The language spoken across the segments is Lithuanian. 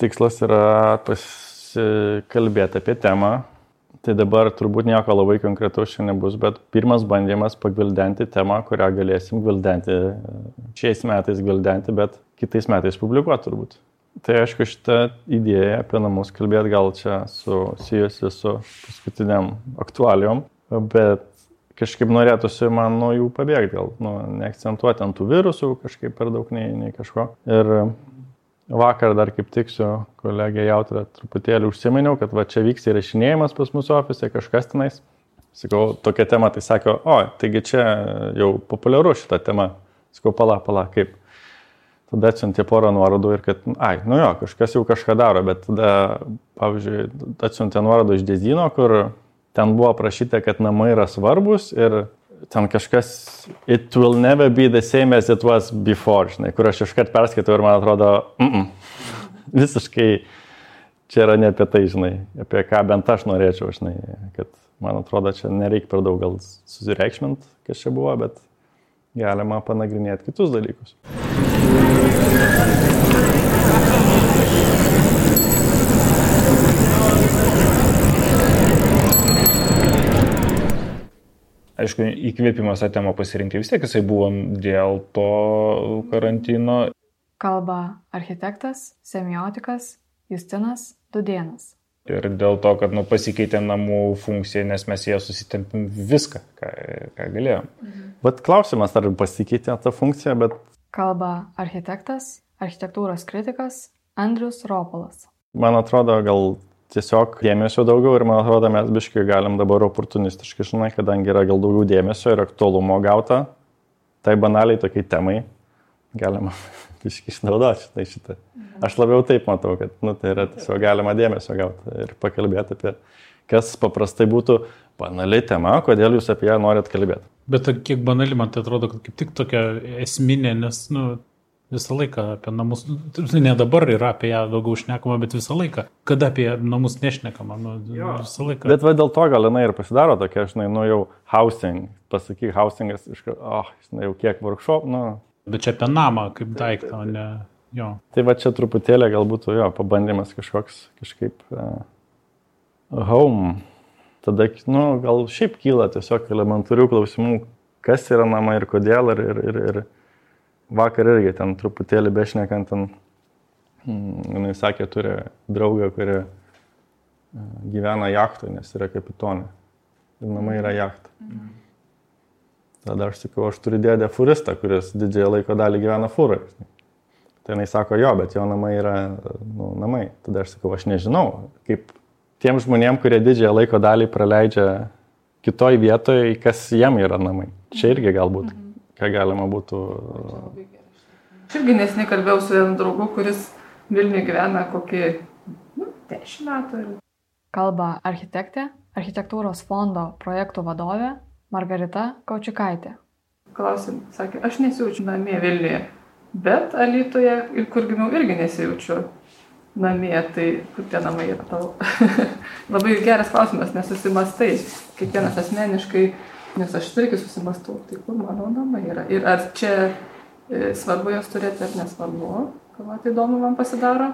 tikslas yra pasikalbėti apie temą. Tai dabar turbūt nieko labai konkretaus čia nebus, bet pirmas bandymas pagvildenti temą, kurią galėsim gvildenti šiais metais gvildenti, bet kitais metais publikuoti turbūt. Tai aišku, šitą idėją apie namus kalbėti gal čia susijusi su paskutiniam aktualijom, bet kažkaip norėtųsi man nuo jų pabėgti, gal nu, neakcentuoti ant tų virusų kažkaip per daug nei, nei kažko. Ir vakar dar kaip tik su kolegė Jautra truputėlį užsiminiau, kad va čia vyks įrašinėjimas pas mūsų ofise, kažkas tenais. Sakau, tokia tema, tai sako, o, taigi čia jau populiaru šitą temą. Sakau, pala, pala, kaip. Tada atsiuntė porą nuorodų ir kad, ai, nu jo, kažkas jau kažką daro, bet tada, pavyzdžiui, atsiuntė nuorodų iš Dezino, kur ten buvo aprašyta, kad namai yra svarbus ir ten kažkas, it will never be the same as it was before, žinai, kur aš iškart perskaitau ir man atrodo, mm -mm, visiškai čia yra ne apie tai, žinai, apie ką bent aš norėčiau, žinai, kad man atrodo, čia nereikia per daug gal susireikšmint, kas čia buvo, bet galima panagrinėti kitus dalykus. Aišku, įkvėpimas tą temą pasirinkti vis tiek jisai buvo dėl to karantino. Kalba architektas, semiotikas Justinas Dudienas. Ir dėl to, kad nu, pasikeitė namų funkcija, nes mes jie susitempim viską, ką, ką galėjom. Mhm. Bet klausimas, ar pasikeitė ta funkcija, bet... Kalba architektas, architektūros kritikas Andrius Ropolas. Man atrodo, gal tiesiog dėmesio daugiau ir man atrodo mes biškai galim dabar oportunistiškai, žinai, kadangi yra gal daugiau dėmesio ir aktualumo gauta, tai banaliai tokiai temai galima biškai išnaudoti šitą, šitą. Aš labiau taip matau, kad nu, tai yra tiesiog galima dėmesio gauti ir pakalbėti apie, kas paprastai būtų banali tema, kodėl jūs apie ją norit kalbėti. Bet kiek banali man tai atrodo, kad kaip tik tokia esminė, nes, nu, visą laiką apie namus, ne dabar yra apie ją daugiau šnekama, bet visą laiką. Kada apie namus nešnekama, nu, jo. visą laiką. Bet va dėl to gal jinai ir pasidaro tokia, žinai, nu jau housing, pasakyk, housingas, iš, oh, žinai, jau kiek workshop, nu. Bet čia apie namą kaip daiktą, o ne jo. Tai va čia truputėlį galbūt jo pabandymas kažkoks, kažkaip uh, home. Tada, nu, gal šiaip kyla tiesiog elementarių klausimų, kas yra namai ir kodėl ir, ir, ir, ir vakar irgi ten truputėlį bešnekant, ten, mm, jinai sakė, turi draugą, kuri e, gyvena jachtoje, nes yra kapitonė. Ir namai yra jachta. Mhm. Tada aš sakau, aš turiu dėdę furistą, kuris didžiąją laiko dalį gyvena fūrai. Tai jinai sako, jo, bet jo namai yra nu, namai. Tada aš sakau, aš nežinau, kaip tiem žmonėm, kurie didžiąją laiko dalį praleidžia kitoj vietoje, kas jiem yra namai. Čia irgi galbūt. Mhm ką galima būtų. Aš irgi nesnei kalbėjau su vienu draugu, kuris Vilniuje gyvena kokį nu, 10 metų. Kalba architektė, architektūros fondo projektų vadovė Margarita Kaučikaitė. Klausim, sakė, aš nesijaučiu namie Vilniuje, bet Alytoje ir kur gimiau irgi nesijaučiu namie, tai kur tie namai yra tavo. Labai geras klausimas, nes susimastai, kiekvienas asmeniškai Nes aš irgi susimastau, tai kur mano namai yra. Ir ar čia e, svarbu jos turėti ar nesvarbu, ką tai įdomu man pasidaro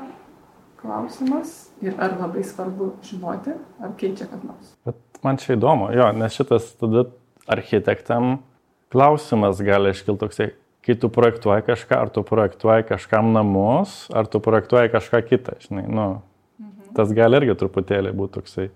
klausimas. Ir ar labai svarbu žinoti, ar keičia kad nors. Bet man čia įdomu, jo, nes šitas tada architektam klausimas gali iškilti toksai, kai tu projektuoji kažką, ar tu projektuoji kažkam namus, ar tu projektuoji kažką kitą, žinai, nu, mhm. tas gali irgi truputėlį būti toksai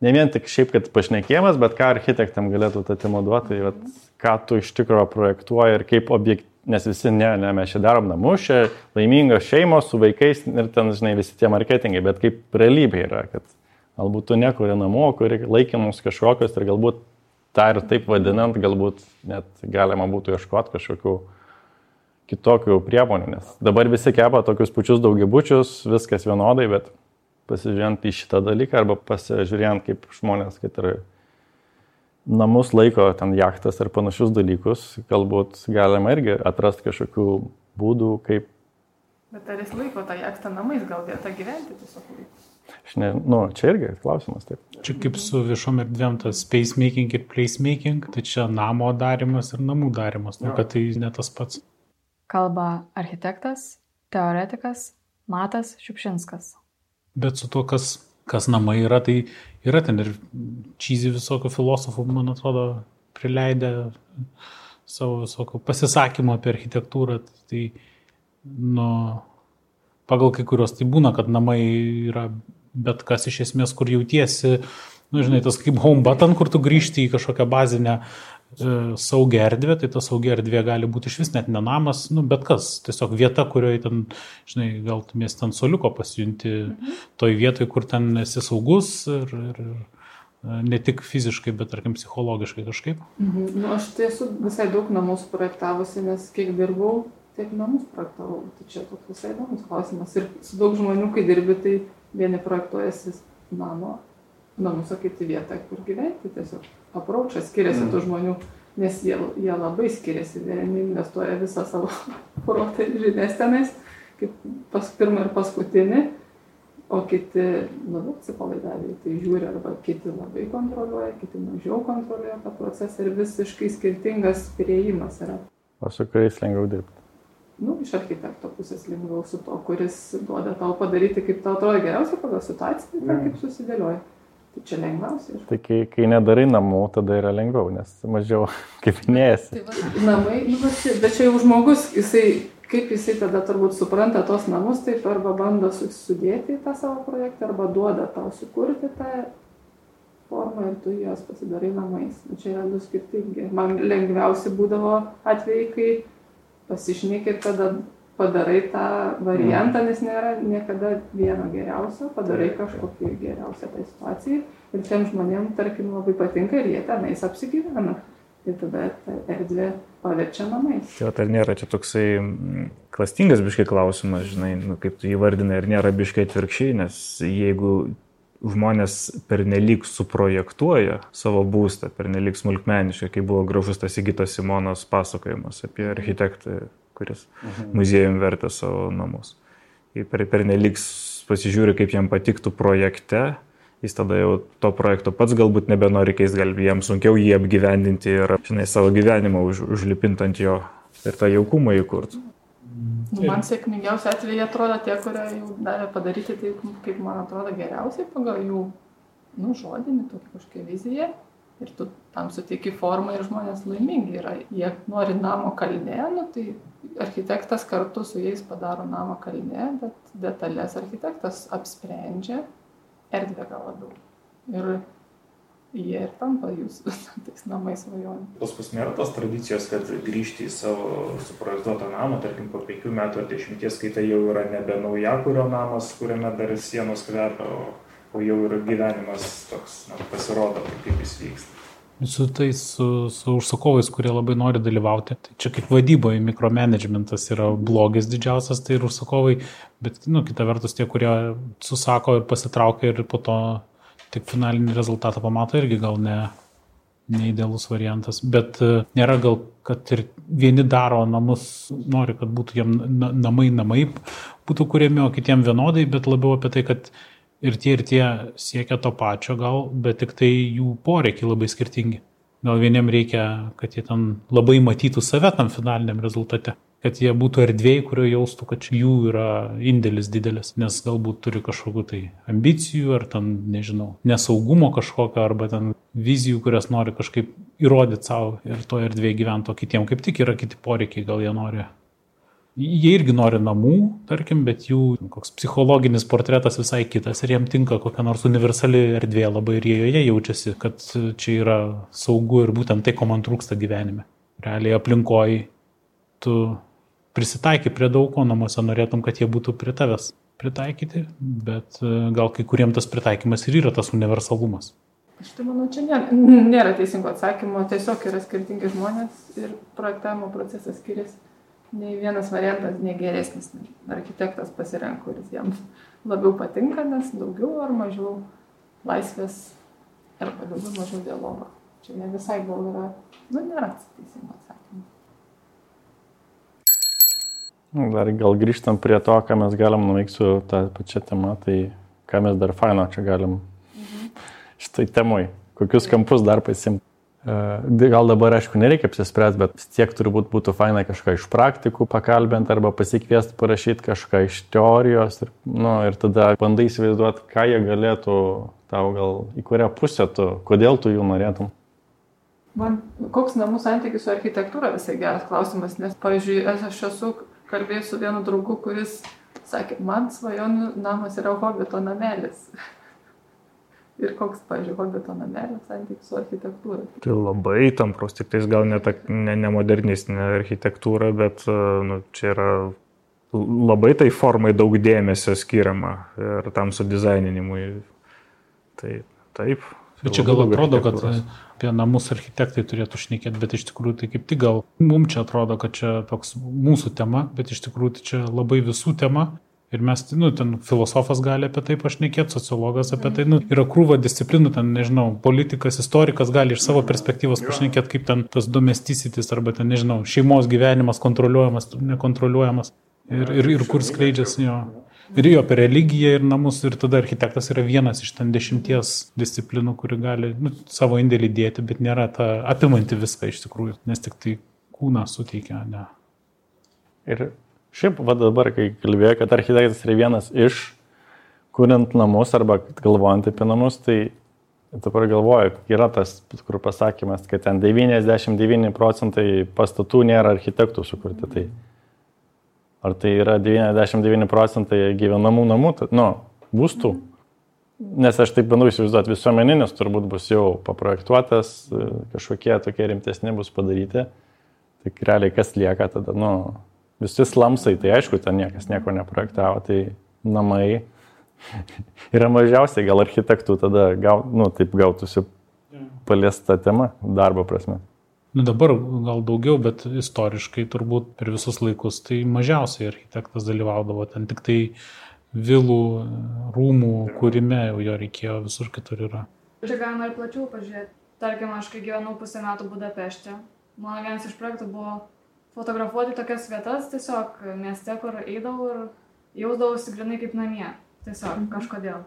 ne vien tik šiaip, kad pašnekėjimas, bet ką architektam galėtų tą temą duoti, tai vat, ką tu iš tikrųjų projektuoji ir kaip objekt, nes visi, ne, ne, mes čia darom namus, čia laimingos šeimos su vaikais ir ten, žinai, visi tie marketingai, bet kaip realybė yra, kad galbūt tu nekuri namų, kuri laikinus kažkokios ir galbūt tą ir taip vadinant, galbūt net galima būtų ieškoti kažkokių kitokių priemonių, nes dabar visi kepa tokius pačius daugiabučius, viskas vienodai, bet pasižiūrint į šitą dalyką arba pasižiūrint, kaip žmonės, kad ir namus laiko ten jachtas ar panašius dalykus, galbūt galima irgi atrasti kažkokių būdų, kaip. Bet ar jis laiko tą jachtą namais, gal vietą gyventi tiesiog? Aš ne, nu, čia irgi klausimas taip. Čia kaip su viešom erdvėm tas space making ir place making, tai čia namo darimas ir namų darimas, nu, kad tai ne tas pats. Kalba architektas, teoretikas Matas Šiupšinskas. Bet su to, kas, kas namai yra, tai yra ten ir čyzi visokių filosofų, man atrodo, prileidę savo visokių pasisakymų apie architektūrą. Tai, nu, pagal kai kurios tai būna, kad namai yra bet kas iš esmės, kur jautiesi, nu, žinai, tas kaip home button, kur tu grįžti į kažkokią bazinę saugią erdvę, tai ta saugia erdvė gali būti iš vis net ne namas, nu, bet kas, tiesiog vieta, kurioje ten, žinai, gal tu mėsi ten soliuko pasijunti mhm. toj vietoj, kur ten esi saugus ir, ir, ir e, ne tik fiziškai, bet, tarkim, psichologiškai kažkaip. Mhm. Nu, aš esu visai daug namų projektavusi, nes kiek dirbau, tiek namus projektavau. Tai čia toks visai įdomus klausimas. Ir su daug žmonių, kai dirbi, tai vieni projektuojasi namo, namus, o kiti vietą, kur gyventi. Tiesiog apraučas skiriasi mm. tų žmonių, nes jie, jie labai skiriasi. Vieni investuoja visą savo protą ir žinias tenais, kaip pas pirmą ir paskutinį, o kiti labiau atsipalaidavę, tai žiūri, arba kiti labai kontroliuoja, kiti mažiau kontroliuoja tą procesą ir visiškai skirtingas prieimas yra. O su kuriais lengviau dirbti? nu, iš architekto pusės lengviau su to, kuris duoda tau padaryti, kaip tau atrodo geriausia pagal situaciją, tai kaip susidėlioja. Tai čia lengviausia. Tai kai, kai nedarai namų, tada yra lengviau, nes mažiau kaip minėjasi. Tai va, namai, nu, bet, čia, bet čia jau žmogus, jisai, kaip jisai tada turbūt supranta tos namus, taip arba bando sudėti į tą savo projektą, arba duoda tau sukurti tą formą ir tu juos pasidarai namais. Nu, čia yra du skirtingi. Man lengviausi būdavo atvejai, kai pasišneki ir tada padarai tą variantą, nes nėra niekada vieno geriausio, padarai kažkokį geriausią tai situacijai ir tiem žmonėm, tarkim, labai patinka ir jie tenais apsigyvena. Ir tada ta erdvė paverčia namais. Tai ar nėra čia toksai mm, klastingas biškai klausimas, žinai, nu, kaip tu įvardinai, ar nėra biškai atvirkščiai, nes jeigu žmonės pernelyg suprojektuoja savo būstą, pernelyg smulkmeniškai, kaip buvo gražus tas įgytas Simonos pasakojimas apie architektą, kuris mhm. muziejum vertė savo namus. Ir per, pernelyg pasižiūri, kaip jam patiktų projekte, jis tada jau to projekto pats galbūt nebenori keisti, gal jam sunkiau jį apgyvendinti ir, žinai, savo gyvenimą už, užlipinti ant jo ir tą jaukumą įkurti. Nu, man sėkmingiausi atvejai atrodo tie, kurie jau davė padaryti taip, kaip man atrodo geriausiai pagal jų nu, žodinį, tokį kažkokią viziją. Ir tu tam suteiki formą ir žmonės laimingi yra. Jie nori namo kalne, nu, tai architektas kartu su jais padaro namą kalne, bet detalės architektas apsprendžia erdvę gal labiau. Ir jie ir tampa jūsų tais namais svajonių. Pas mus nėra tos tradicijos, kad grįžti į savo suprojektuotą namą, tarkim, po penkių metų ar dešimties, kai tai jau yra nebe nauja kurio namas, kuriame dar sienos kvepia, o, o jau yra gyvenimas toks, na, pasirodo, kaip jis vyksta. Su tais, su, su užsakovais, kurie labai nori dalyvauti. Tai čia kaip vadyboje mikromanagementas yra blogis didžiausias, tai ir užsakovai, bet, nu, kita vertus, tie, kurie susako ir pasitraukia ir po to tik finalinį rezultatą pamato irgi gal ne, neidealus variantas, bet e, nėra gal, kad ir vieni daro namus, nori, kad būtų jiem namai namai būtų kuriami, o kitiem vienodai, bet labiau apie tai, kad ir tie ir tie siekia to pačio gal, bet tik tai jų poreikiai labai skirtingi. Gal vieniem reikia, kad jie ten labai matytų save tam finaliniam rezultate, kad jie būtų erdvėjai, kurio jaustų, kad jų yra indėlis didelis, nes galbūt turi kažkokiu tai ambicijų ar ten, nežinau, nesaugumo kažkokio arba ten vizijų, kurias nori kažkaip įrodyti savo ir to erdvėje gyventi, o kitiem kaip tik yra kiti poreikiai, gal jie nori Jie irgi nori namų, tarkim, bet jų koks psichologinis portretas visai kitas ir jiem tinka kokia nors universali erdvė labai ir jie joje jaučiasi, kad čia yra saugu ir būtent tai, ko man trūksta gyvenime. Realiai aplinkoji tu prisitaikai prie daug ko namuose, norėtum, kad jie būtų prie tavęs pritaikyti, bet e, gal kai kuriem tas pritaikymas ir yra tas universalumas. Aš tai manau, čia nėra, nėra teisingo atsakymo, tiesiog yra skirtingi žmonės ir projektavimo procesas skiriasi nei vienas variantas negeresnis. Architektas pasirenka, kuris jam labiau patinka, nes daugiau ar mažiau laisvės arba daugiau mažiau dialogo. Čia ne visai gal yra, nu, nėra teisingo atsakymo. Nu, dar gal grįžtam prie to, ką mes galim nuveikti su tą pačią temą, tai ką mes dar faino čia galim mhm. šitai temui, kokius kampus dar pasimti. Gal dabar, aišku, nereikia apsispręsti, bet vis tiek turbūt būtų faina kažką iš praktikų pakalbinti arba pasikviesti parašyti kažką iš teorijos ir, nu, ir tada bandai įsivaizduoti, ką jie galėtų tau gal į kurią pusę tu, kodėl tu jų norėtum. Man koks namų santykis su architektūra visai geras klausimas, nes, pavyzdžiui, aš esu kalbėjęs su vienu draugu, kuris sakė, man svajonių namas yra hobito namelis. Ir koks, pažiūrėjau, hobito namelio santykis su architektūra? Tai labai tampros, tik tais gal ne, ta, ne, ne modernistinė architektūra, bet e, nu, čia yra labai tai formai daug dėmesio skiriama ir tam su dizaininimui. Tai taip. Bet čia gal atrodo, kad apie namus architektai turėtų šnekėti, bet iš tikrųjų tai kaip tik gal mums čia atrodo, kad čia toks mūsų tema, bet iš tikrųjų tai čia labai visų tema Ir mes, nu, ten filosofas gali apie tai pašnekėti, sociologas apie tai, nu, yra krūva disciplinų, ten, nežinau, politikas, istorikas gali iš savo perspektyvos pašnekėti, kaip ten tas domesticitis arba ten, nežinau, šeimos gyvenimas kontroliuojamas, nekontroliuojamas ir, ir, ir kur skleidžiasi jo. Ir jo apie religiją ir namus, ir tada architektas yra vienas iš ten dešimties disciplinų, kuri gali nu, savo indėlį dėti, bet nėra ta apimanti viską iš tikrųjų, nes tik tai kūną suteikia, ne. Ir Šiaip, va dabar, kai kalbėjau, kad architektas yra vienas iš, kuriant namus arba galvojant apie namus, tai dabar galvoju, yra tas, kur pasakymas, kad ten 99 procentai pastatų nėra architektų sukurti. Tai ar tai yra 99 procentai gyvenamų namų, nu, būstų? Nes aš taip bandau įsivaizduoti, visuomeninis turbūt bus jau paprojektuotas, kažkokie tokie rimtesni bus padaryti. Tai realiai kas lieka tada, nu, visi slamsai, tai aišku, ten niekas nieko neprojektavo, tai namai yra mažiausiai gal architektų tada, gau, nu, taip gautųsi paliesta tema darbo prasme. Nu dabar gal daugiau, bet istoriškai turbūt per visus laikus tai mažiausiai architektas dalyvaudavo, ten tik tai vilų, rūmų kūrime jau jo reikėjo, visur kitur yra. Čia galima ir plačiau pažiūrėti. Tarkim, aš kai gyvenau pusę metų Budapešte, mano vienas iš projektų buvo fotografuoti tokias vietas tiesiog mieste, kur eidavau ir jausdavausi grinai kaip namie. Tiesiog mhm. kažkodėl.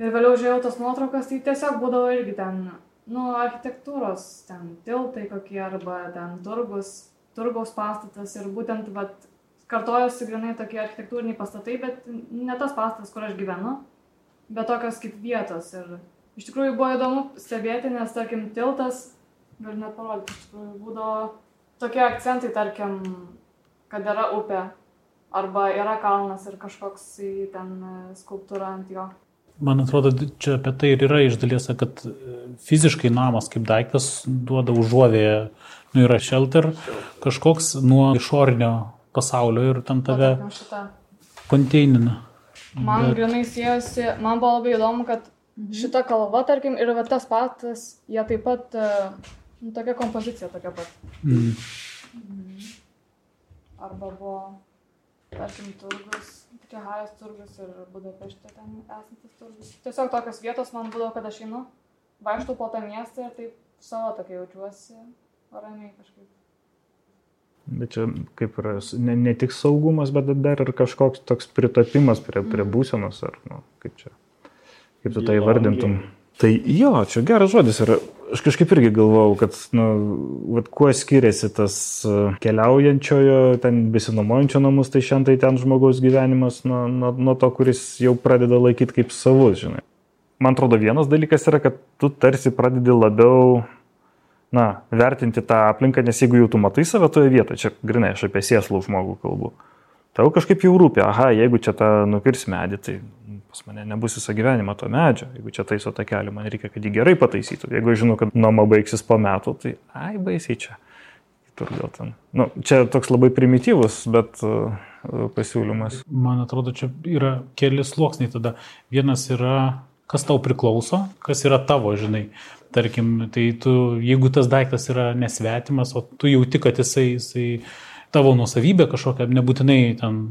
Ir vėliau žiūrėjau tas nuotraukas, tai tiesiog būdavo irgi ten, nu, architektūros, ten tiltai kokie arba ten turgus, turgaus pastatas ir būtent, vat, kartojosi grinai tokie architektūriniai pastatai, bet ne tas pastatas, kur aš gyvenu, bet tokios kaip vietos. Ir iš tikrųjų buvo įdomu stebėti, nes, tarkim, tiltas, galiu net parodyti, iš tikrųjų būdavo tokie akcentai, tarkim, kad yra upė arba yra kalnas ir kažkoks ten e, skulptūra ant jo. Man atrodo, čia apie tai ir yra iš dalies, kad e, fiziškai namas kaip daiktas duoda užuovėje, nu yra shelter kažkoks nuo išorinio pasaulio ir ten tave konteinina. Man Bet... grinai siejasi, man buvo labai įdomu, kad mhm. šita kalva, tarkim, ir va tas patas, jie taip pat uh, tokia kompozicija tokia pat. Mm. Mhm. Arba buvo, tarkim, turgus, Čehajas turgus ir Budapešte ten esantis turgus. Tiesiog tokios vietos man būdavo, kad aš einu, vaikštau po tą miestą ir taip savo tokia jaučiuosi ramiai kažkaip. Bet čia kaip yra, ne, ne tik saugumas, bet dar ir kažkoks toks pritapimas prie, prie mm. būsenos, ar nu, kaip čia, kaip tu tai vardintum. Tai jo, čia geras žodis yra Aš kažkaip irgi galvau, kad, nu, vat, kuo skiriasi tas e, keliaujančiojo, ten besinomojančio namus, tai šiandien tai ten žmogaus gyvenimas nuo, nuo, nuo to, kuris jau pradeda laikyti kaip savus, žinai. Man atrodo, vienas dalykas yra, kad tu tarsi pradedi labiau, na, vertinti tą aplinką, nes jeigu jau tu matai save toje vietoje, čia grinai aš apie sėslų žmogų kalbu, tau kažkaip jau rūpi, aha, jeigu čia tą nukirs medį, tai pas mane nebus visą gyvenimą to medžio. Jeigu čia taiso tą kelią, man reikia, kad jį gerai pataisytų. Jeigu žinau, kad nuoma baigsis po metų, tai ai, baisiai čia. Kitur gal ten. Nu, čia toks labai primityvus, bet uh, pasiūlymas. Man atrodo, čia yra keli sluoksniai tada. Vienas yra, kas tau priklauso, kas yra tavo, žinai. Tarkim, tai tu, jeigu tas daiktas yra nesvetimas, o tu jauti, kad jisai, jisai tavo nusavybė kažkokia, nebūtinai ten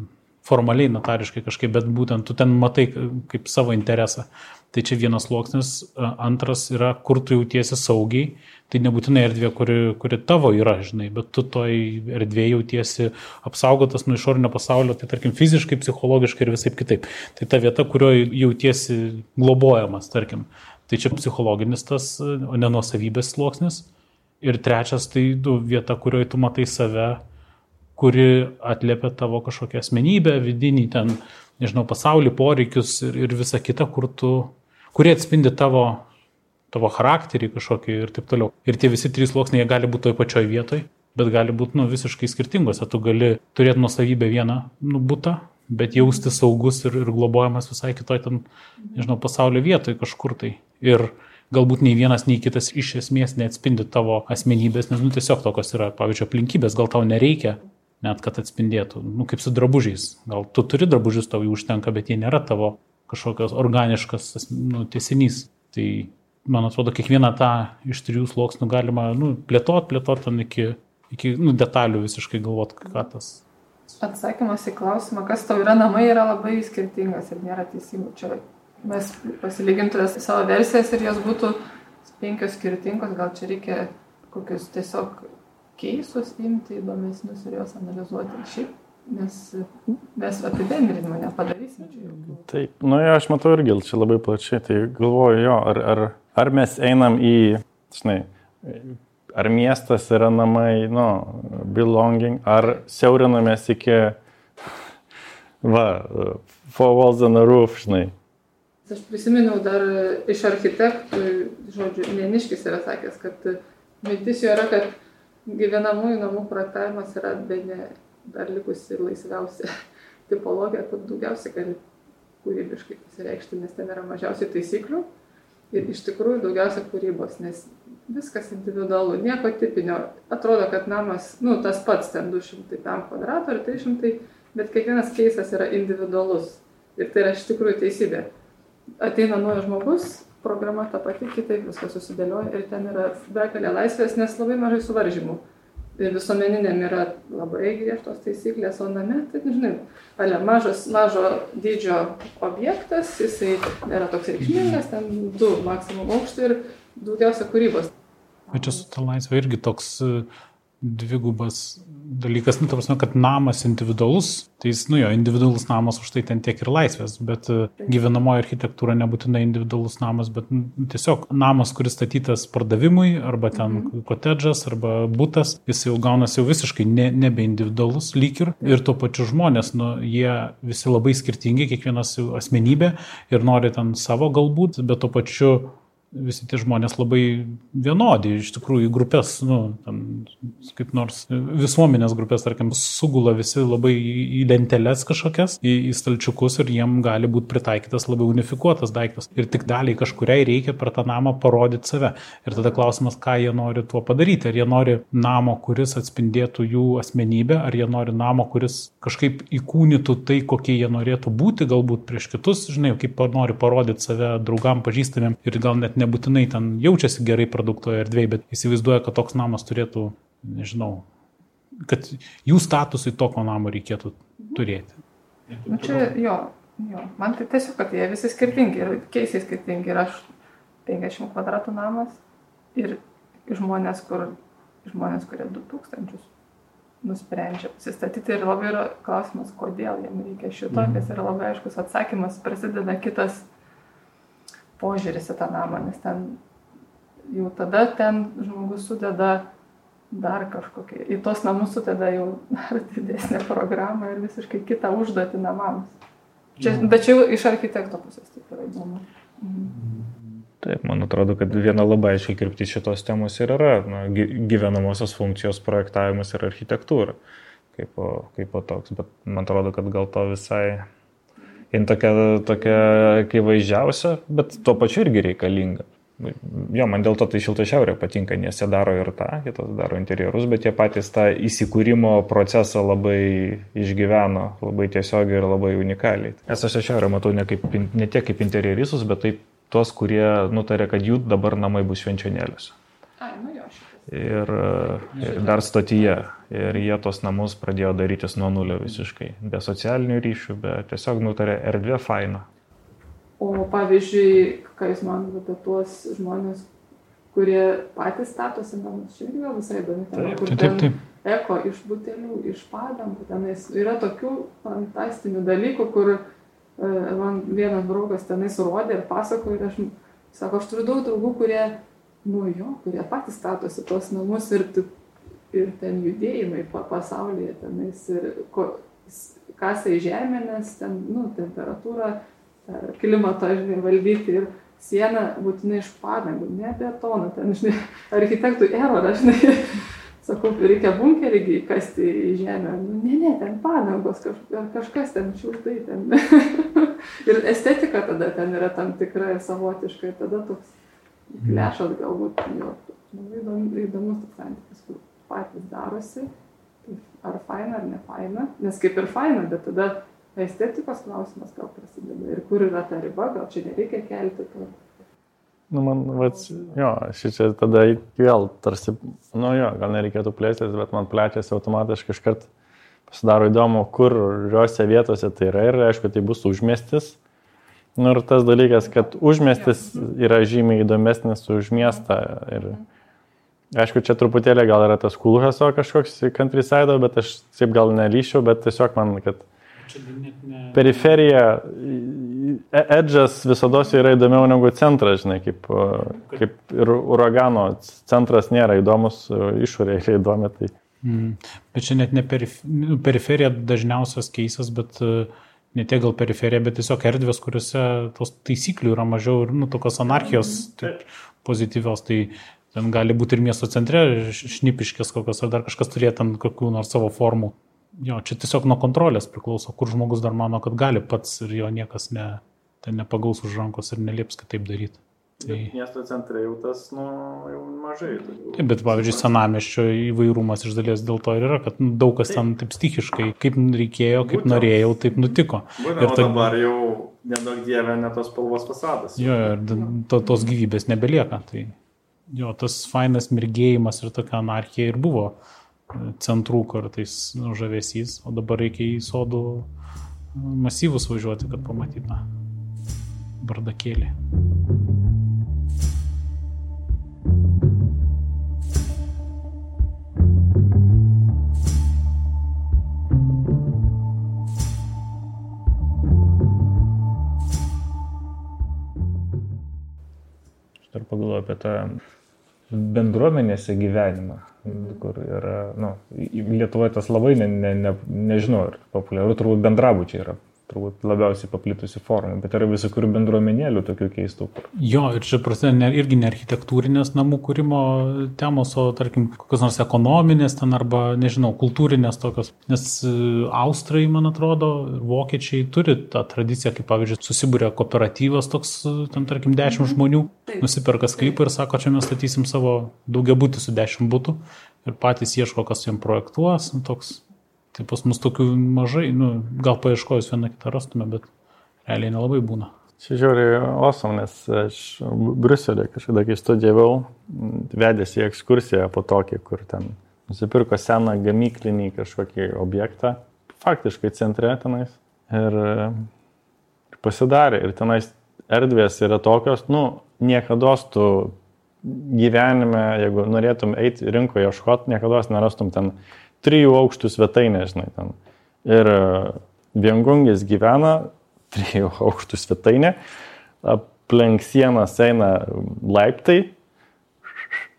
formaliai, notariškai kažkaip, bet būtent tu ten matai kaip savo interesą. Tai čia vienas sluoksnis, antras yra, kur tu jautiesi saugiai, tai nebūtinai erdvė, kuri, kuri tavo yra, žinai, bet tu toj erdvėje jautiesi apsaugotas nuo išorinio pasaulio, tai tarkim fiziškai, psichologiškai ir visai kitaip. Tai ta vieta, kurioje jautiesi globojamas, tarkim. Tai čia psichologinis tas, o ne nuosavybės sluoksnis. Ir trečias, tai du, vieta, kurioje tu matai save, kuri atliepia tavo kažkokią asmenybę, vidinį ten, nežinau, pasaulį, poreikius ir, ir visa kita, kur tu, kurie atspindi tavo, tavo charakterį kažkokį ir taip toliau. Ir tie visi trys sluoksniai gali būti toje pačioje vietoje, bet gali būti nu, visiškai skirtingose. Tu gali turėti nuosavybę vieną nu, būtą, bet jausti saugus ir, ir globojamas visai kitoj ten, nežinau, pasaulio vietoje kažkur tai. Ir galbūt nei vienas, nei kitas iš esmės neatspindi tavo asmenybės, nes, nu, tiesiog tokios yra, pavyzdžiui, aplinkybės, gal tau nereikia net kad atspindėtų, nu, kaip su drabužiais. Gal tu turi drabužius, tau jų užtenka, bet jie nėra tavo kažkokios organiškas nu, tiesinys. Tai, man atrodo, kiekvieną tą iš trijų sluoksnių galima nu, plėtot, plėtot ten iki, iki nu, detalių visiškai galvot, ką tas. Atsakymas į klausimą, kas tau yra namai, yra labai skirtingas ir nėra teisingų. Čia mes pasilygintume savo versijas ir jos būtų penkios skirtingos, gal čia reikia kokius tiesiog keisus imti įdomesnius ir juos analizuoti. Šiaip, nes mes apibendrinimą nepadarysim čia jokių. Taip, nu jo, aš matau irgi čia labai plačiai, tai galvoju jo, ar, ar, ar mes einam į, žinai, ar miestas yra namai, nu, belonging, ar siaurinamės iki, va, four walls on a roof, žinai. Aš prisiminiau dar iš architektų, žodžiu, Neniškis yra sakęs, kad mintis jo yra, kad gyvenamųjų namų projektavimas yra bene dar likusi laisviausia tipologija, kur daugiausiai gali kūrybiškai pasireikšti, nes ten yra mažiausiai taisyklių ir iš tikrųjų daugiausia kūrybos, nes viskas individualu, nieko tipinio. Atrodo, kad namas, nu, tas pats ten 200 tam kvadratų ar 300, bet kiekvienas keisas yra individualus. Ir tai yra iš tikrųjų teisybė. Ateina naujas žmogus, programa ta pati, kitaip viskas susidėlioja ir ten yra begalė laisvės, nes labai mažai suvaržymų. Ir visuomeniniam yra labai griežtos taisyklės, o name, tai nežinai, ale mažas, mažo dydžio objektas, jisai nėra toks reikšmingas, ten du maksimum aukštai ir daugiausia kūrybos. Bet čia su ta laisvė irgi toks dvigubas dalykas, nu, ta prasme, kad namas individualus, tai jis, nu jo, individualus namas už tai ten tiek ir laisvės, bet e, gyvenamoji architektūra nebūtinai individualus namas, bet nu, tiesiog namas, kuris statytas pardavimui, arba ten mhm. kotedžas, arba būtas, jis jau gaunasi jau visiškai ne, nebe individualus lyg ir, ir tuo pačiu žmonės, nu, jie visi labai skirtingi, kiekvienas asmenybė ir nori ten savo galbūt, bet tuo pačiu visi tie žmonės labai vienodi, iš tikrųjų, į grupės, nu, ten, kaip nors visuomenės grupės, tarkim, sugula visi labai į lenteles kažkokias, į, į stalčiukus ir jiem gali būti pritaikytas labiau unifikuotas daiktas. Ir tik daliai kažkuriai reikia per tą namą parodyti save. Ir tada klausimas, ką jie nori tuo padaryti. Ar jie nori namo, kuris atspindėtų jų asmenybę, ar jie nori namo, kuris kažkaip įkūnytų tai, kokie jie norėtų būti, galbūt prieš kitus, žinai, kaip nori parodyti save draugam, pažįstamiem ir gal net nebūtinai ten jaučiasi gerai produkto erdvėje, bet įsivaizduoja, kad toks namas turėtų, nežinau, kad jų statusui tokio namo reikėtų turėti. Nu, čia jo, jo, man tai tiesiog, kad jie visi skirtingi ir keisiai skirtingi. Ir aš 50 kvadratų namas ir žmonės, kur, žmonės kurie 2000 nusprendžia pasistatyti ir labai yra klausimas, kodėl jiem reikia šito, mhm. nes yra labai aiškus atsakymas, prasideda kitas požiūris į tą namą, nes ten jau tada ten žmogus sudeda dar kažkokią, į tos namus sudeda jau dar didesnę programą ir visiškai kitą užduotį namams. Čia, mhm. bet čia jau iš architekto pusės taip yra įdomu. Mhm. Taip, man atrodo, kad viena labai aiškiai kirpti šitos temos ir yra na, gyvenamosios funkcijos projektavimas ir architektūra kaip, kaip toks, bet man atrodo, kad gal to visai jin tokia, tokia akivaizdžiausia, bet tuo pačiu irgi reikalinga. Jo, man dėl to tai šilta šiaurė patinka, nes jie daro ir tą, kitos daro interjerus, bet jie patys tą įsikūrimo procesą labai išgyveno, labai tiesiogiai ir labai unikaliai. Nes aš šiaurę matau ne, kaip, ne tiek kaip interjeristus, bet taip tuos, kurie nutarė, kad jų dabar namai bus švenčionėliuose. Ai, nu ir, ir dar stotyje. Ir jie tos namus pradėjo darytis nuo nulio visiškai. Be socialinių ryšių, bet tiesiog nutarė erdvė faina. O pavyzdžiui, ką jūs manote apie tuos žmonės, kurie patys statosi namus, čia irgi visai įdomi tema, kur taip, taip, taip. eko iš butelių, iš padangų, tenais yra tokių fantastinių dalykų, kur e, man vienas draugas tenais rodė ir pasakojo ir aš, sako, aš turiu daug draugų, kurie nu jo, kurie patys statosi tos namus ir, ir ten judėjimai pa, pasaulyje tenais ir ko, kasai žemė, nes ten, nu, temperatūra, klimato, žinai, valdyti ir sieną būtinai iš padangų, ne betoną, ten, žinai, architektų erorą, žinai. Sakau, reikia bunkerį įkasti į žemę. Nu, ne, ne, ten padangos, kaž, kažkas ten šiurtai ten. ir estetika tada ten yra tam tikra ir savotiška. Ir tada toks Lešas galbūt jo labai įdomus toks santykis, kur patys darosi, ar faina ar ne faina, nes kaip ir faina, bet tada estetikos klausimas gal prasideda ir kur yra ta riba, gal čia nereikia kelti to. Nu, man, vat, jo, šį čia tada vėl tarsi, nu jo, gal nereikėtų plėstis, bet man plečiasi automatiškai iškart pasidaro įdomu, kur kuriuose vietose tai yra ir aišku, tai bus užmestis Nu ir tas dalykas, kad užmestis yra žymiai įdomesnis už miestą. Ir, aišku, čia truputėlį gal yra tas kulhaso kažkoks countryside, bet aš taip gal nelyšiau, bet tiesiog man, kad periferija, e, edžas visada yra įdomiau negu centras, žinai, kaip, kaip ir uragano centras nėra įdomus, išorėje yra įdomi. Tai. Mm. Bet čia net ne perif nu, periferija dažniausias keisas, bet uh, ne tiek gal periferija, bet tiesiog erdvės, kuriuose tos taisyklių yra mažiau ir, nu, tokios anarchijos taip, pozityvios, tai ten gali būti ir miesto centre šnipiškės kokios, ar dar kažkas turėtų ant kokių nors savo formų. Jo, čia tiesiog nuo kontrolės priklauso, kur žmogus dar mano, kad gali pats ir jo niekas ne, nepagaus už rankos ir nelieps kitaip daryti. Tai... Miesto centrai jau tas, nu, jau mažai. Taip, bet pavyzdžiui, senameščio įvairumas iš dalies dėl to ir yra, kad nu, daug kas ten taip stichiškai, kaip reikėjo, kaip Būtent. norėjau, taip nutiko. Būtent, ir ta... dabar jau nedaug dievė net tos spalvos fasadas. Jo, ir to, tos gyvybės nebelieka. Tai jo, tas fainas mirgėjimas ir tokia anarchija ir buvo centrų kartais nu, žavesys, o dabar reikia į sodų masyvus važiuoti, kad pamatytume bardakėlį. Apie tą bendruomenėse gyvenimą, kur yra, nu, Lietuvoje tas labai, ne, ne, ne, nežinau, ar populiaru, turbūt bendrabučiai yra turbūt labiausiai paplitusi forma, bet yra visokių bendruomenėlių tokių keistų. Jo, ir čia prasideda irgi ne architektūrinės namų kūrimo temos, o tarkim, kokios nors ekonominės ten arba, nežinau, kultūrinės tokios. Nes e, Austrai, man atrodo, ir vokiečiai turi tą tradiciją, kaip pavyzdžiui, susibūrė kooperatyvas toks, e, ten tarkim, dešimt mhm. žmonių, nusiperka sklypą ir sako, čia mes statysim savo daugiabutį su dešimt būtų ir patys ieško, kas jiems projektuos, toks Tai pas mus tokių mažai, nu, gal paieškojus vieną kitą rastume, bet realiai nelabai būna. Čia žiūri osom, nes aš Bruselį kažkada, kai studijavau, vedėsi į ekskursiją po tokį, kur ten nusipirko seną gamyklinį kažkokį objektą, faktiškai centre tenais. Ir, ir pasidarė. Ir tenais erdvės yra tokios, nu, niekada tu gyvenime, jeigu norėtum eiti rinkoje ieškoti, niekada nerastum ten trijų aukštų svetainė, žinai, ten. Ir e, viengungis gyvena trijų aukštų svetainė, aplink sienas eina laiptai,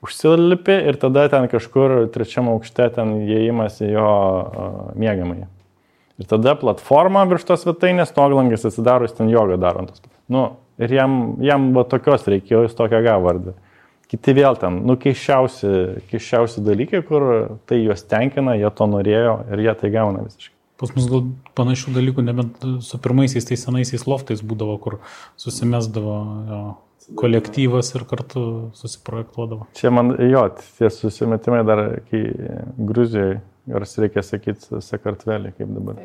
užsilipi ir tada ten kažkur trečiam aukšte ten įėjimas į jo uh, mėgamąjį. Ir tada platforma virš tos svetainės, toglangis atsidaro, jis ten jogą daro. Nu, ir jam, jam va tokios reikėjo, jis tokią gavo vardą. Kiti vėl ten, nu, keiščiausi, keiščiausi dalykai, kur tai juos tenkina, jie to norėjo ir jie tai gauna visiškai. Pas mus gal panašių dalykų, nebent su pirmaisiais tais senaisiais loftais būdavo, kur susimesdavo jo, kolektyvas ir kartu susiprojektuodavo. Čia man, jo, tie susimetimai dar, kai Gruzijoje, ar reikia sakyti Sakartvelį, kaip dabar.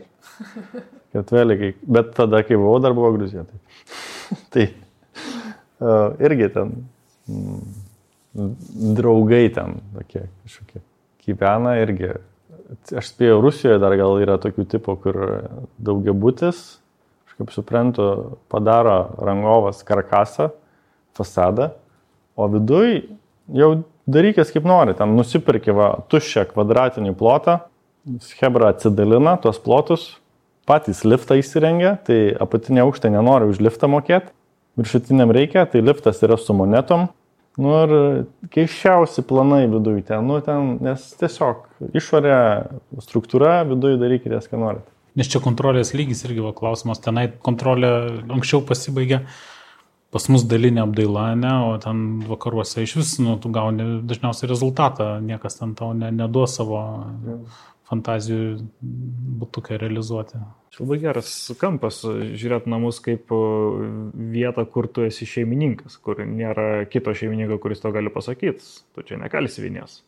Sakartvelį, bet tada, kai buvau, dar buvo Gruzija. Tai, tai uh, irgi ten. Mm, draugai ten tokie kažkokie gyvena irgi. Aš spėjau, Rusijoje dar gal yra tokių tipų, kur daugiabutis, aš kaip suprantu, padaro rangovas karkasą, fasadą, o viduj jau darykės kaip nori, ten nusipirkė tuščią kvadratinį plotą, Hebra atsidalina tuos plotus, patys liftą įsirengia, tai apatinė aukštė nenori už liftą mokėti, viršutiniam reikia, tai liftas yra su monetom, Nu ir keiščiausi planai viduje ten, nu ten, nes tiesiog išorė, struktūra, viduje darykite, ką norite. Nes čia kontrolės lygis irgi va klausimas, tenai kontrolė anksčiau pasibaigė, pas mus dalinė apdaila, ne, o ten vakaruose iš vis, nu, tu gauni dažniausiai rezultatą, niekas ten tau ne, neduos savo fantazijų būtukę realizuoti. Labai geras kampas žiūrėti namus kaip vietą, kur tu esi šeimininkas, kur nėra kito šeimininko, kuris to gali pasakyti. Tu čia nekalsi vienės.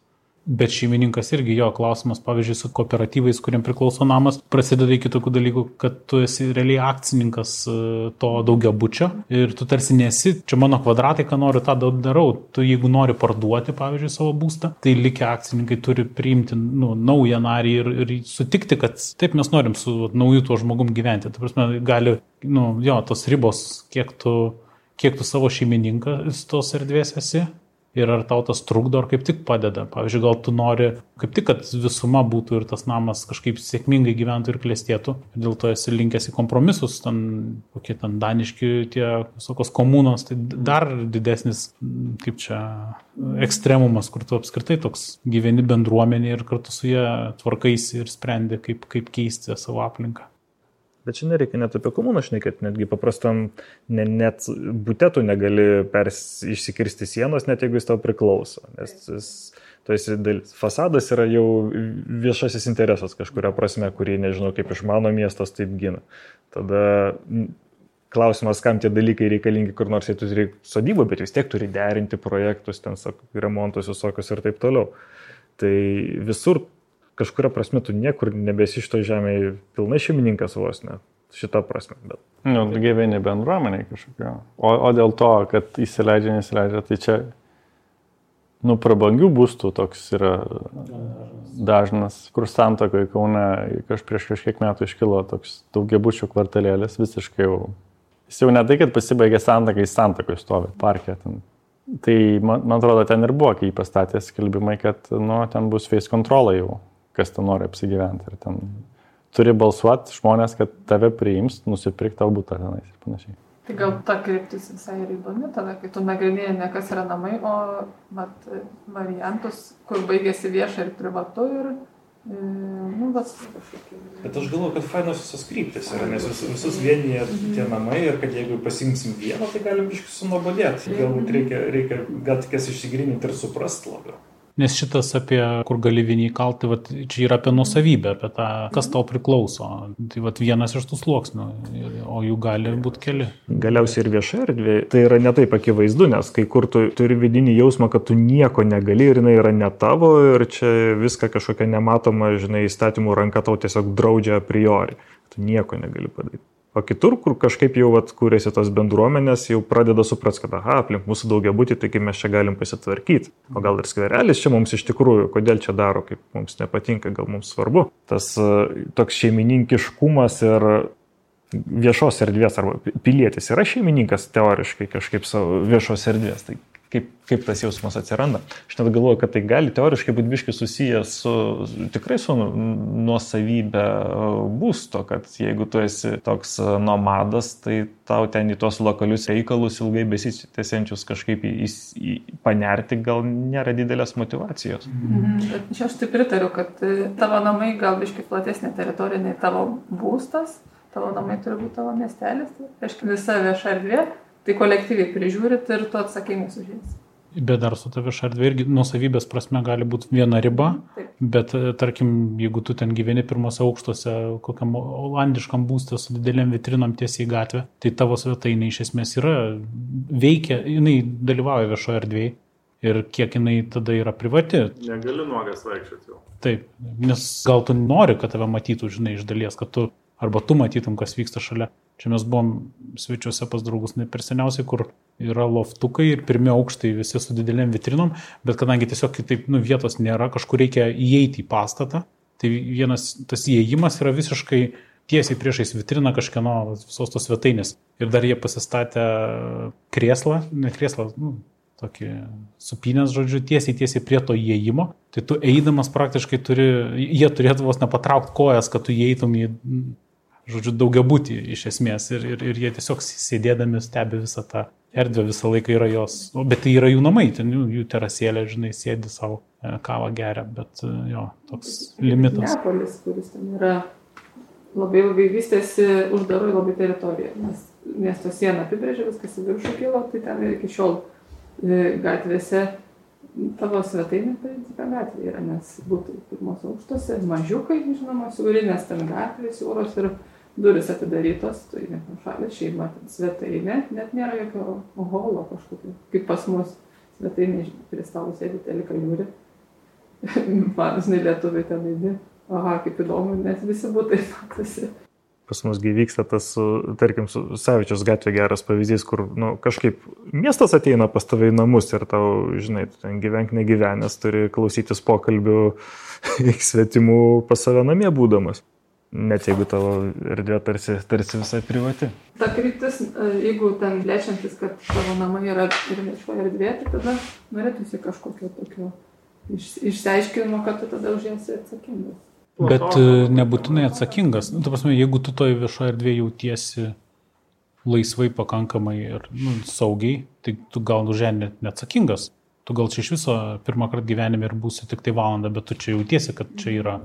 Bet šeimininkas irgi jo klausimas, pavyzdžiui, su kooperatyvais, kuriem priklauso namas, prasideda iki tokių dalykų, kad tu esi realiai akcininkas e, to daugia bučio ir tu tarsi nesi, čia mano kvadratai, ką noriu, tą darau. Tu jeigu nori parduoti, pavyzdžiui, savo būstą, tai likę akcininkai turi priimti nu, naują narį ir, ir sutikti, kad taip mes norim su nauju tuo žmogum gyventi. Tai prasme, gali, nu, jo, tos ribos, kiek tu, kiek tu savo šeimininkas tos erdvės esi ir ar tau tas trukdo, ar kaip tik padeda. Pavyzdžiui, gal tu nori kaip tik, kad visuma būtų ir tas namas kažkaip sėkmingai gyventų ir klėstėtų, ir dėl to esi linkęs į kompromisus, ten kokie ten daniški tie visokios komunos, tai dar didesnis, kaip čia, ekstremumas, kur tu apskritai toks gyveni bendruomenė ir kartu su jie tvarkaisi ir sprendi, kaip, kaip keisti savo aplinką. Bet čia nereikia net apie komuną šnekėti, netgi paprastam, ne, net butetų negali pers, išsikirsti sienos, net jeigu jis tau priklauso. Nes jis, tu esi, fasadas yra jau viešasis interesas kažkuria prasme, kurį nežinau, kaip išmano miestas taip gina. Tada klausimas, kam tie dalykai reikalingi, kur nors jie turi sodybą, bet vis tiek turi derinti projektus, ten remontus visokius ir taip toliau. Tai visur kažkuria prasme tu niekur nebesi iš to žemėje pilnai šeimininkas vos ne. Šitą prasme. Bet. Nu, gyveni bendruomeniai kažkokio. O, o dėl to, kad įsileidžia, nesileidžia, tai čia, nu, prabangių būstų toks yra dažnas, kur santokoje Kaune kaž prieš kažkiek metų iškilo toks daugiabučių kvartalėlis, visiškai jau. Jis jau ne tai, kad pasibaigė santokai, jis santokoje stovi parke. Ten. Tai man, man atrodo, ten ir buvo, kai pastatė skelbimai, kad, nu, ten bus face control jau kas ten nori apsigyventi. Ir ten turi balsuoti žmonės, kad tave priims, nusipirkti tau būtą tenais ir panašiai. Tai gal ta kryptis visai ir įdomi tada, kai tu nagrinėjai ne kas yra namai, o mat, variantus, kur baigėsi vieša ir privatu ir e, Nu, bet, bet aš galvoju, kad fainos visos kryptis yra, nes vis, visus vienyje tie namai ir kad jeigu pasimsim vieną, tai galim iškai sunobodėti. Galbūt reikia, reikia gal tik jas išsigryninti ir suprasti labiau. Nes šitas apie, kur gali vieni kalti, vat, čia yra apie nusavybę, apie tą, kas tau priklauso. Tai vat, vienas iš tų sluoksnių, o jų gali būti keli. Galiausiai ir vieša erdvė, tai yra netaip akivaizdu, nes kai kur tu turi vidinį jausmą, kad tu nieko negali ir jinai yra ne tavo ir čia viską kažkokia nematoma, žinai, įstatymų ranka tau tiesiog draudžia a priori. Tu nieko negali padaryti. O kitur, kur kažkaip jau vat, kūrėsi tos bendruomenės, jau pradeda suprasti, kad, aha, aplink mūsų daugia būti, taigi mes čia galim pasitvarkyti. O gal ir skverelis čia mums iš tikrųjų, kodėl čia daro, kaip mums nepatinka, gal mums svarbu. Tas e, toks šeimininkiškumas ir viešos erdvės arba pilietis yra šeimininkas teoriškai kažkaip savo viešos erdvės. Tai kaip, kaip tas jausmas atsiranda. Aš net galvoju, kad tai gali teoriškai būti biški susijęs su tikrai su nuosavybė būsto, kad jeigu tu esi toks nomadas, tai tau ten į tuos lokalius reikalus ilgai besitęsiančius kažkaip į, į, į, panerti gal nėra didelės motivacijos. Mhm. Bet čia aš taip pritariu, kad e, tavo namai gal biški platesnė teritorija nei tavo būstas. Tavo namai turi būti tavo miestelis, tai reiškia visa vieša erdvė, tai kolektyviai prižiūrit ir tu atsakingas už jas. Bet dar su ta vieša erdvė irgi nusavybės prasme gali būti viena riba, Taip. bet e, tarkim, jeigu tu ten gyveni pirmose aukštuose, kokiam olandiškam būstė su dideliam vitrinom tiesiai į gatvę, tai tavo svetainė iš esmės yra, veikia, jinai dalyvauja viešoje erdvėje ir kiek jinai tada yra privati. Negaliu nuogas vaikščioti jau. Taip, nes gal tu nori, kad tave matytų, žinai, iš dalies, kad tu arba tu matytum, kas vyksta šalia. Čia mes buvom svečiuose pas draugus ne per seniausiai, kur yra loftukai ir pirmie aukštai visi su didelėm vitrinom, bet kadangi tiesiog kitaip nu, vietos nėra, kažkur reikia įeiti į pastatą, tai vienas tas įėjimas yra visiškai tiesiai priešais vitriną kažkieno visos tos svetainės. Ir dar jie pasistatė krėslą, ne krėslą, nu, tokį supinės, žodžiu, tiesiai, tiesiai prie to įėjimo. Tai tu eidamas praktiškai turi, jie turėtų vos nepatraukti kojas, kad tu įeitum į žodžiu, daugia būti iš esmės ir, ir, ir jie tiesiog sėdėdami stebi visą tą erdvę visą laiką yra jos, o, bet tai yra jų namai, ten jų, jų terasėlė, žinai, sėdi savo e, kavą geria, bet e, jo, toks limitas. Neapolis, kuris ten yra labai ilgai vystėsi uždaroj labai teritoriją, nes miesto siena apibrėžė, viskas į viršų kilo, tai ten ir iki šiol e, gatvėse tavo svetainė principė gatvė yra, nes būtų pirmos aukštose, mažiukai, žinoma, siaurinės ten gatvės, jūros ir duris atidarytos, tai šalia šeima, svetainė, net nėra jokio holo kažkokio, kaip pas mus svetainė prie stalo sėdi telika žiūri. Man, žinai, lietuviai ten įdė. Aha, kaip įdomu, nes visi būtai matosi. Pas mus gyvyksta tas, tarkim, Savičios gatvė geras pavyzdys, kur nu, kažkaip miestas ateina pas tave į namus ir tau, žinai, tu ten gyvenk negyvenęs, turi klausytis pokalbių svetimų pas save namie būdamas. Net jeigu tavo erdvė tarsi, tarsi visai privati. Ta kryptis, e, jeigu ten plečiantis, kad tavo namai yra ir viešoje erdvėje, tai tada norėtųsi kažkokio tokio iš, išsiaiškinimo, kad tu tada už jas atsakingas. Bet e, nebūtinai atsakingas. Nu, ta prasme, jeigu tu toje viešoje erdvėje jautiesi laisvai pakankamai ir nu, saugiai, tai tu gal už ją net neatsakingas. Tu gal čia iš viso pirmą kartą gyvenime ir būsi tik tai valandą, bet tu čia jautiesi, kad čia yra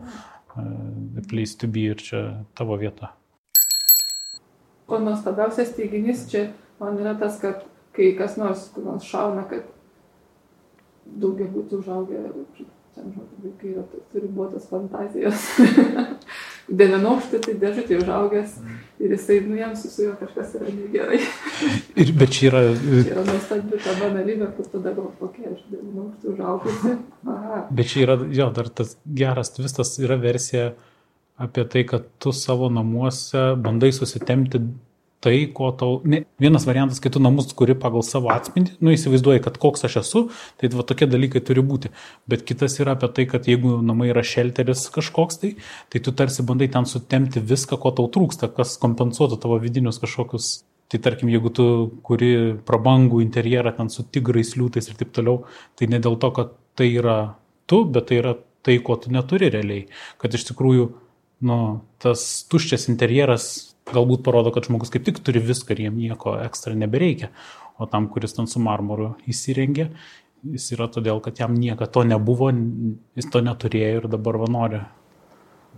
uh, place to be ir čia tavo vieta. O nuostabiausias teiginys čia man yra tas, kad kai kas nors, kur nors šauna, kad daugia būtų užaugę, ten žodžiu, vaikai yra toks ribotas fantazijos. Devynaukštį tai dėžutė užaugęs ir jisai, nu jam su juo kažkas yra negerai. Ir, bet čia yra, Tai yra nuostabi ta banalybė, kur tada gal kokia aš devynaukštį užaugusi. Aha. bet čia yra, jo, dar tas geras tvistas yra versija apie tai, kad tu savo namuose bandai susitemti tai, ko tau... Ne, vienas variantas, kai tu namus kuri pagal savo atspindį, nu įsivaizduoji, kad koks aš esu, tai va tokie dalykai turi būti. Bet kitas yra apie tai, kad jeigu namai yra šelteris kažkoks tai, tai tu tarsi bandai ten sutemti viską, ko tau trūksta, kas kompensuotų tavo vidinius kažkokius. Tai tarkim, jeigu tu kuri prabangų interjerą ten su tigrais, liūtais ir taip toliau, tai ne dėl to, kad tai yra tu, bet tai yra tai, ko tu neturi realiai. Kad iš tikrųjų, nu, tas tuščias interjeras galbūt parodo, kad žmogus kaip tik turi viską ir jiem nieko ekstra nebereikia. O tam, kuris ten su marmuru įsirengė, jis yra todėl, kad jam nieko to nebuvo, jis to neturėjo ir dabar va nori.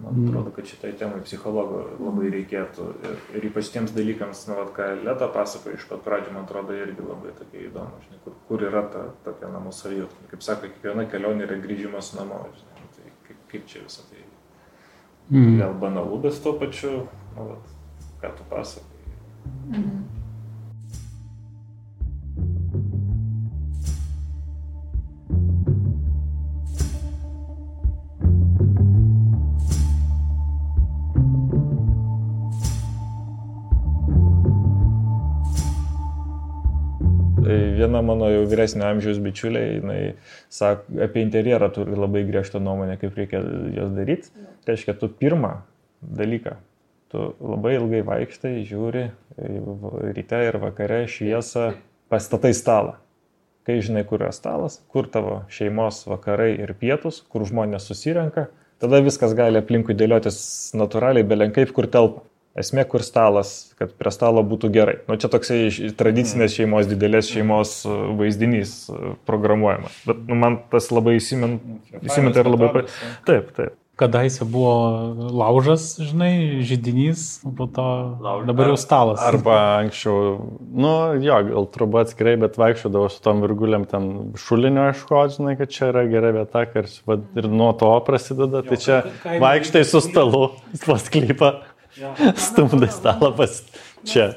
Man atrodo, kad šitai temai psichologo labai reikėtų ir, ir ypač tiems dalykams, nu, vat, ką Leta pasakoja iš pat pradžių, man atrodo, irgi labai tokia įdomu, žinai, kur, kur yra ta tokia namų savijauta. Kaip sako, kiekviena kelionė yra grįžimas namo, žinai, nu, tai kaip, kaip čia visą tai Mm. gal banalu, bet tuo pačiu, nu, vat, ką tu pasakoji. Tai viena mano jau vyresnio amžiaus bičiulė, jinai sak, apie interjerą turi labai griežtą nuomonę, kaip reikia jas daryti. Tai reiškia, tu pirmą dalyką, tu labai ilgai vaikštai, žiūri ryte ir vakare šviesą, pastatai stalą. Kai žinai, kur yra stalas, kur tavo šeimos vakarai ir pietus, kur žmonės susirenka, tada viskas gali aplinkui dėliotis natūraliai, belenkaip, kur telpa. Esmė, kur stalas, kad prie stalo būtų gerai. Nu, čia toksai tradicinės šeimos, didelės šeimos uh, vaizdinys uh, programuojamas. Bet nu, man tas labai įsimin- įsiminta ir labai... Taip, taip. Kadaise buvo laužas, žinai, žydinys, po to dabar jau stalas. Arba anksčiau, nu jo, gal truba atskirai, bet vaikščiodavo su tom virguliam ten šulinio ieškoti, žinai, kad čia yra gera vieta, va, ir nuo to prasideda. Tai čia kaime- vaikštai su stalu, pas klypą, stumdai stalą pas čia.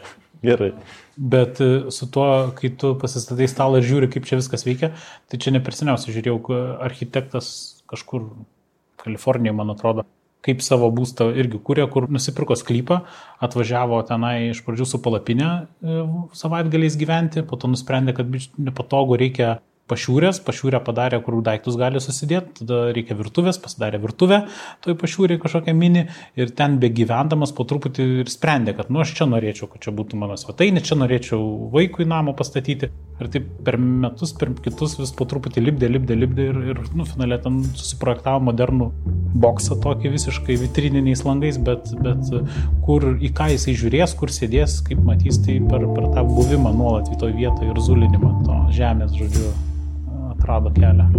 Gerai. Bet e, su tuo, kai tu pasistatai stalą ir žiūri, kaip čia viskas veikia, tai čia ne per seniausiai žiūrėjau, architektas kažkur Kalifornijoje, man atrodo, kaip savo būstą irgi kūrė, kur nusipirko sklypą, atvažiavo tenai iš pradžių su palapinė e, savaitgaliais gyventi, po to nusprendė, kad nepatogu reikia pašiūrės, pašiūrę padarė, kur daiktus gali susidėti, tada reikia virtuvės, pasidarė virtuvę, toj pašiūrė kažkokią mini ir ten begyvendamas po truputį ir sprendė, kad nu aš čia norėčiau, kad čia būtų mano svetainė, čia norėčiau vaikui namą pastatyti. Ir taip per metus, per kitus vis po truputį lipdė, lipdė, lipdė ir, ir nu, finalė ten susiprojektavo modernų boksą tokį visiškai vitrininiais langais, bet, bet kur į ką jisai žiūrės, kur sėdės, kaip matys, tai per, per tą buvimą nuolat į to vietoje ir zulinimą to žemės, žodžiu, atrado kelią.